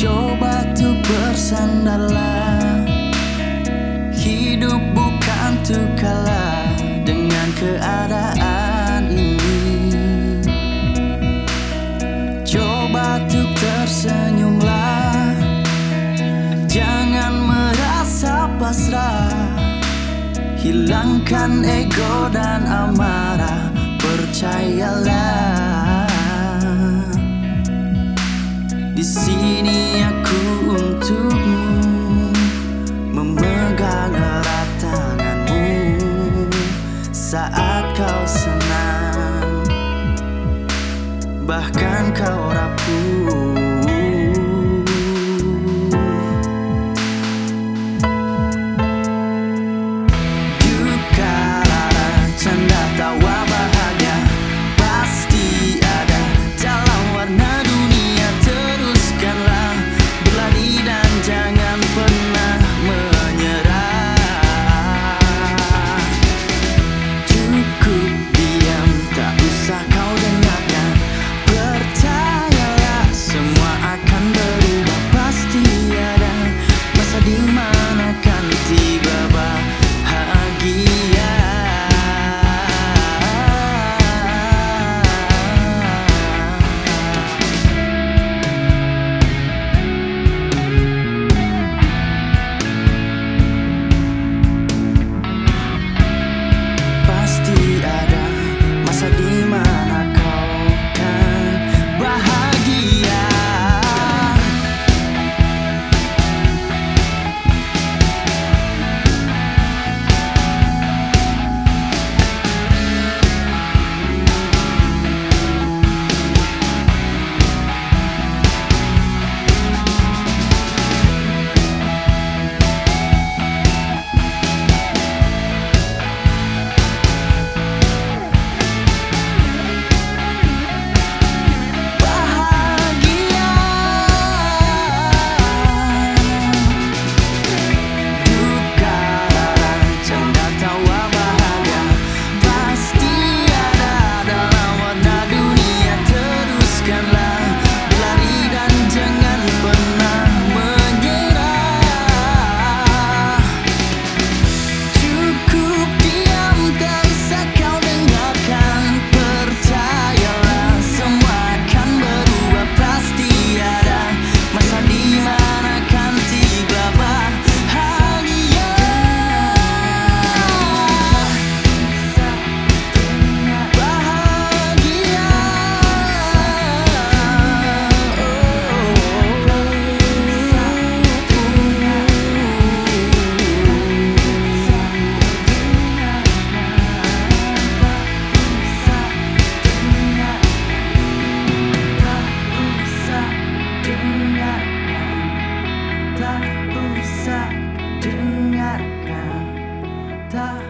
coba tuh bersandarlah Hidup bukan tuh kalah dengan keadaan ini. Coba tuh tersenyumlah. Jangan merasa pasrah. Hilangkan ego dan amarah. Percayalah. this city I tak usah dengarkan tak